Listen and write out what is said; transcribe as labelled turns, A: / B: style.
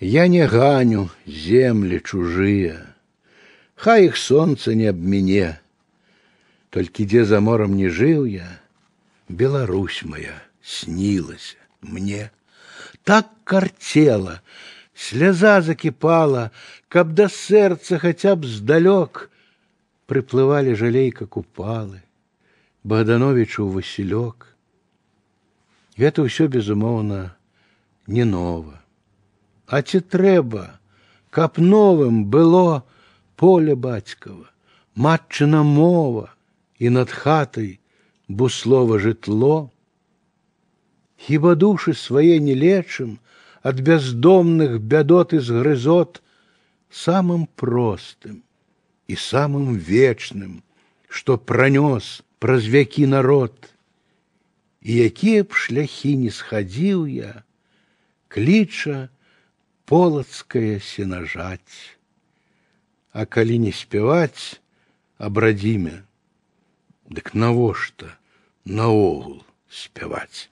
A: Я не ганю земли чужие, Хай их солнце не аб мяне, Толькі дзе за морам не жыў я, Беларусь моя снилась мне. Так картела, слеза закипала, Каб до сердца хотя б сдалек Приплывали жалейка купалы, Богдановичу Василек. Гэта ўсё безумоўна не нова. А ці трэба, каб новым было поле бацькава, матчына мова і над хатай буслова жытло. Хіба душы свае не лечым ад бяздомных бядот і згрызот самым простым і самым вечным, што пранёс праз вякі народ, і якія б шляхі не схадзіў я, кліча полацкая сенажаць. А калі не спяваць аб радзіме, дык навошта наогул спяваць.